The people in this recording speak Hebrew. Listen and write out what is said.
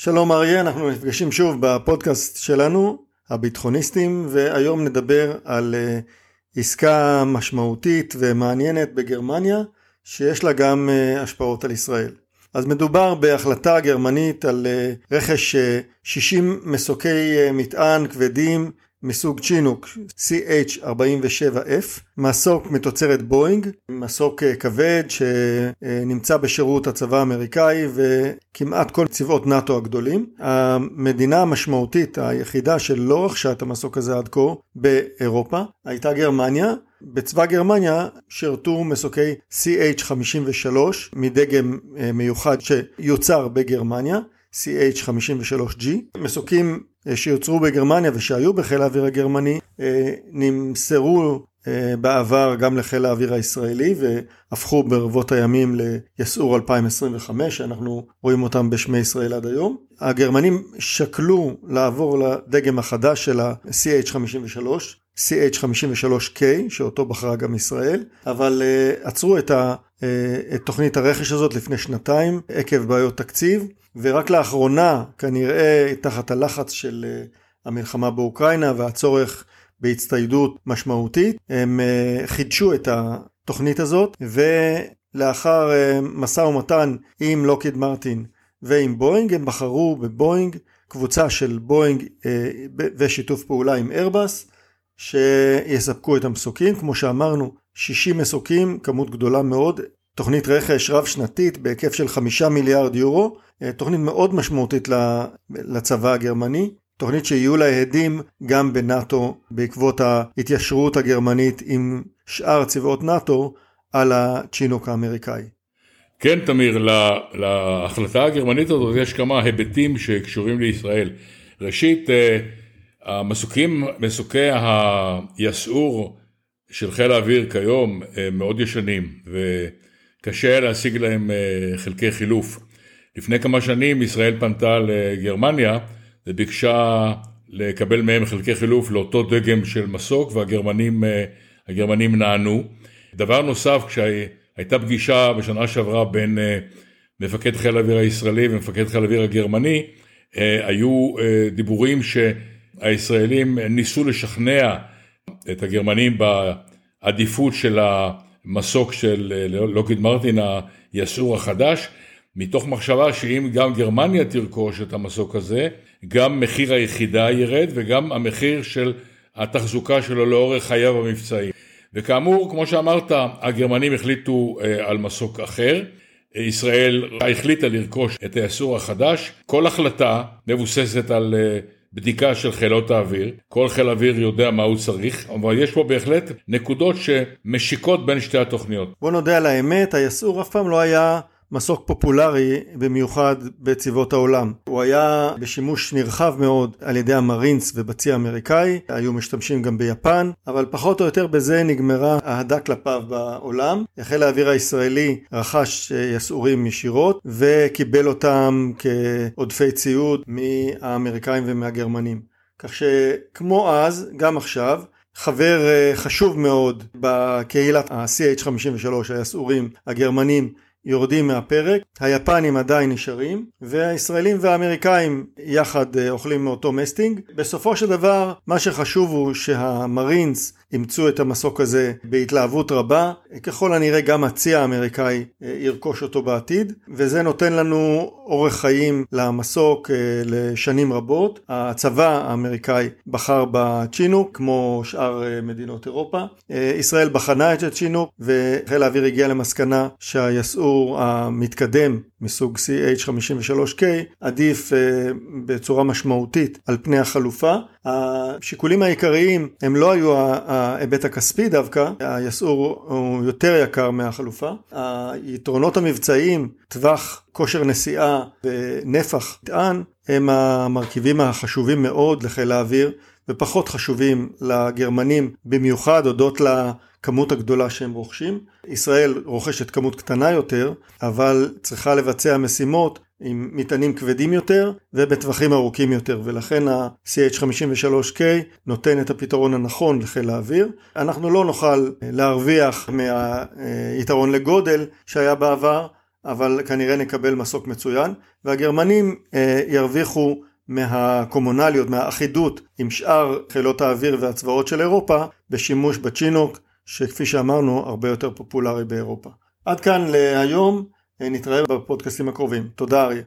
שלום אריה, אנחנו נפגשים שוב בפודקאסט שלנו, הביטחוניסטים, והיום נדבר על uh, עסקה משמעותית ומעניינת בגרמניה, שיש לה גם uh, השפעות על ישראל. אז מדובר בהחלטה גרמנית על uh, רכש uh, 60 מסוקי מטען כבדים מסוג צ'ינוק CH47F, מסוק מתוצרת בואינג, מסוק אה, כבד שנמצא בשירות הצבא האמריקאי וכמעט כל צבאות נאט"ו הגדולים. המדינה המשמעותית היחידה שלא רכשה את המסוק הזה עד כה באירופה הייתה גרמניה. בצבא גרמניה שירתו מסוקי CH53 מדגם אה, מיוחד שיוצר בגרמניה. CH53G, מסוקים שיוצרו בגרמניה ושהיו בחיל האוויר הגרמני אה, נמסרו אה, בעבר גם לחיל האוויר הישראלי והפכו ברבות הימים ליסעור 2025 שאנחנו רואים אותם בשמי ישראל עד היום. הגרמנים שקלו לעבור לדגם החדש של ה-CH53 CH53K שאותו בחרה גם ישראל אבל עצרו את, ה, את תוכנית הרכש הזאת לפני שנתיים עקב בעיות תקציב ורק לאחרונה, כנראה תחת הלחץ של אה, המלחמה באוקראינה והצורך בהצטיידות משמעותית, הם אה, חידשו את התוכנית הזאת, ולאחר אה, משא ומתן עם לוקיד מרטין ועם בואינג, הם בחרו בבואינג, קבוצה של בואינג ושיתוף פעולה עם איירבס, שיספקו את המסוקים, כמו שאמרנו, 60 מסוקים, כמות גדולה מאוד, תוכנית רכש רב שנתית בהיקף של חמישה מיליארד יורו, אה, תוכנית מאוד משמעותית לצבא הגרמני, תוכנית שיהיו לה הדים גם בנאטו בעקבות ההתיישרות הגרמנית עם שאר צבאות נאטו על הצ'ינוק האמריקאי. כן תמיר, להחלטה הגרמנית הזאת יש כמה היבטים שקשורים לישראל. ראשית, אה, המסוקים, מסוקי היסעור של חיל האוויר כיום אה, מאוד ישנים וקשה להשיג להם חלקי חילוף. לפני כמה שנים ישראל פנתה לגרמניה וביקשה לקבל מהם חלקי חילוף לאותו דגם של מסוק והגרמנים הגרמנים נענו. דבר נוסף, כשהייתה פגישה בשנה שעברה בין אה, מפקד חיל האוויר הישראלי ומפקד חיל האוויר הגרמני, אה, היו אה, דיבורים שהישראלים ניסו לשכנע את הגרמנים בעדיפות של המסוק של לוקיד מרטין היסעור החדש, מתוך מחשבה שאם גם גרמניה תרכוש את המסוק הזה, גם מחיר היחידה ירד וגם המחיר של התחזוקה שלו לאורך חייו המבצעי. וכאמור, כמו שאמרת, הגרמנים החליטו אה, על מסוק אחר. ישראל החליטה לרכוש את היסור החדש. כל החלטה מבוססת על אה, בדיקה של חילות האוויר. כל חיל אוויר יודע מה הוא צריך, אבל יש פה בהחלט נקודות שמשיקות בין שתי התוכניות. בוא נודה על האמת, היסור אף פעם לא היה מסוק פופולרי במיוחד בצבאות העולם. הוא היה בשימוש נרחב מאוד על ידי המרינס ובצי האמריקאי, היו משתמשים גם ביפן, אבל פחות או יותר בזה נגמרה האהדה כלפיו בעולם. חיל האוויר הישראלי רכש יסעורים ישירות וקיבל אותם כעודפי ציוד מהאמריקאים ומהגרמנים. כך שכמו אז, גם עכשיו, חבר אה, חשוב מאוד בקהילת ה-CH53, היסעורים הגרמנים, יורדים מהפרק, היפנים עדיין נשארים, והישראלים והאמריקאים יחד אה, אוכלים מאותו מסטינג. בסופו של דבר, מה שחשוב הוא שהמרינס אימצו את המסוק הזה בהתלהבות רבה, ככל הנראה גם הצי האמריקאי אה, ירכוש אותו בעתיד, וזה נותן לנו אורך חיים למסוק אה, לשנים רבות. הצבא האמריקאי בחר בצ'ינוק, כמו שאר מדינות אירופה. ישראל בחנה את הצ'ינוק, וחיל האוויר הגיע למסקנה שהיסעור המתקדם מסוג CH53K עדיף uh, בצורה משמעותית על פני החלופה. השיקולים העיקריים הם לא היו ההיבט הכספי דווקא, היסעור הוא יותר יקר מהחלופה. היתרונות המבצעיים, טווח כושר נסיעה ונפח מטען הם המרכיבים החשובים מאוד לחיל האוויר ופחות חשובים לגרמנים במיוחד הודות לכמות הגדולה שהם רוכשים. ישראל רוכשת כמות קטנה יותר, אבל צריכה לבצע משימות עם מטענים כבדים יותר ובטווחים ארוכים יותר ולכן ה-CH53K נותן את הפתרון הנכון לחיל האוויר. אנחנו לא נוכל להרוויח מהיתרון לגודל שהיה בעבר אבל כנראה נקבל מסוק מצוין, והגרמנים אה, ירוויחו מהקומונליות, מהאחידות עם שאר חילות האוויר והצבאות של אירופה בשימוש בצ'ינוק, שכפי שאמרנו הרבה יותר פופולרי באירופה. עד כאן להיום, נתראה בפודקאסטים הקרובים. תודה אריה.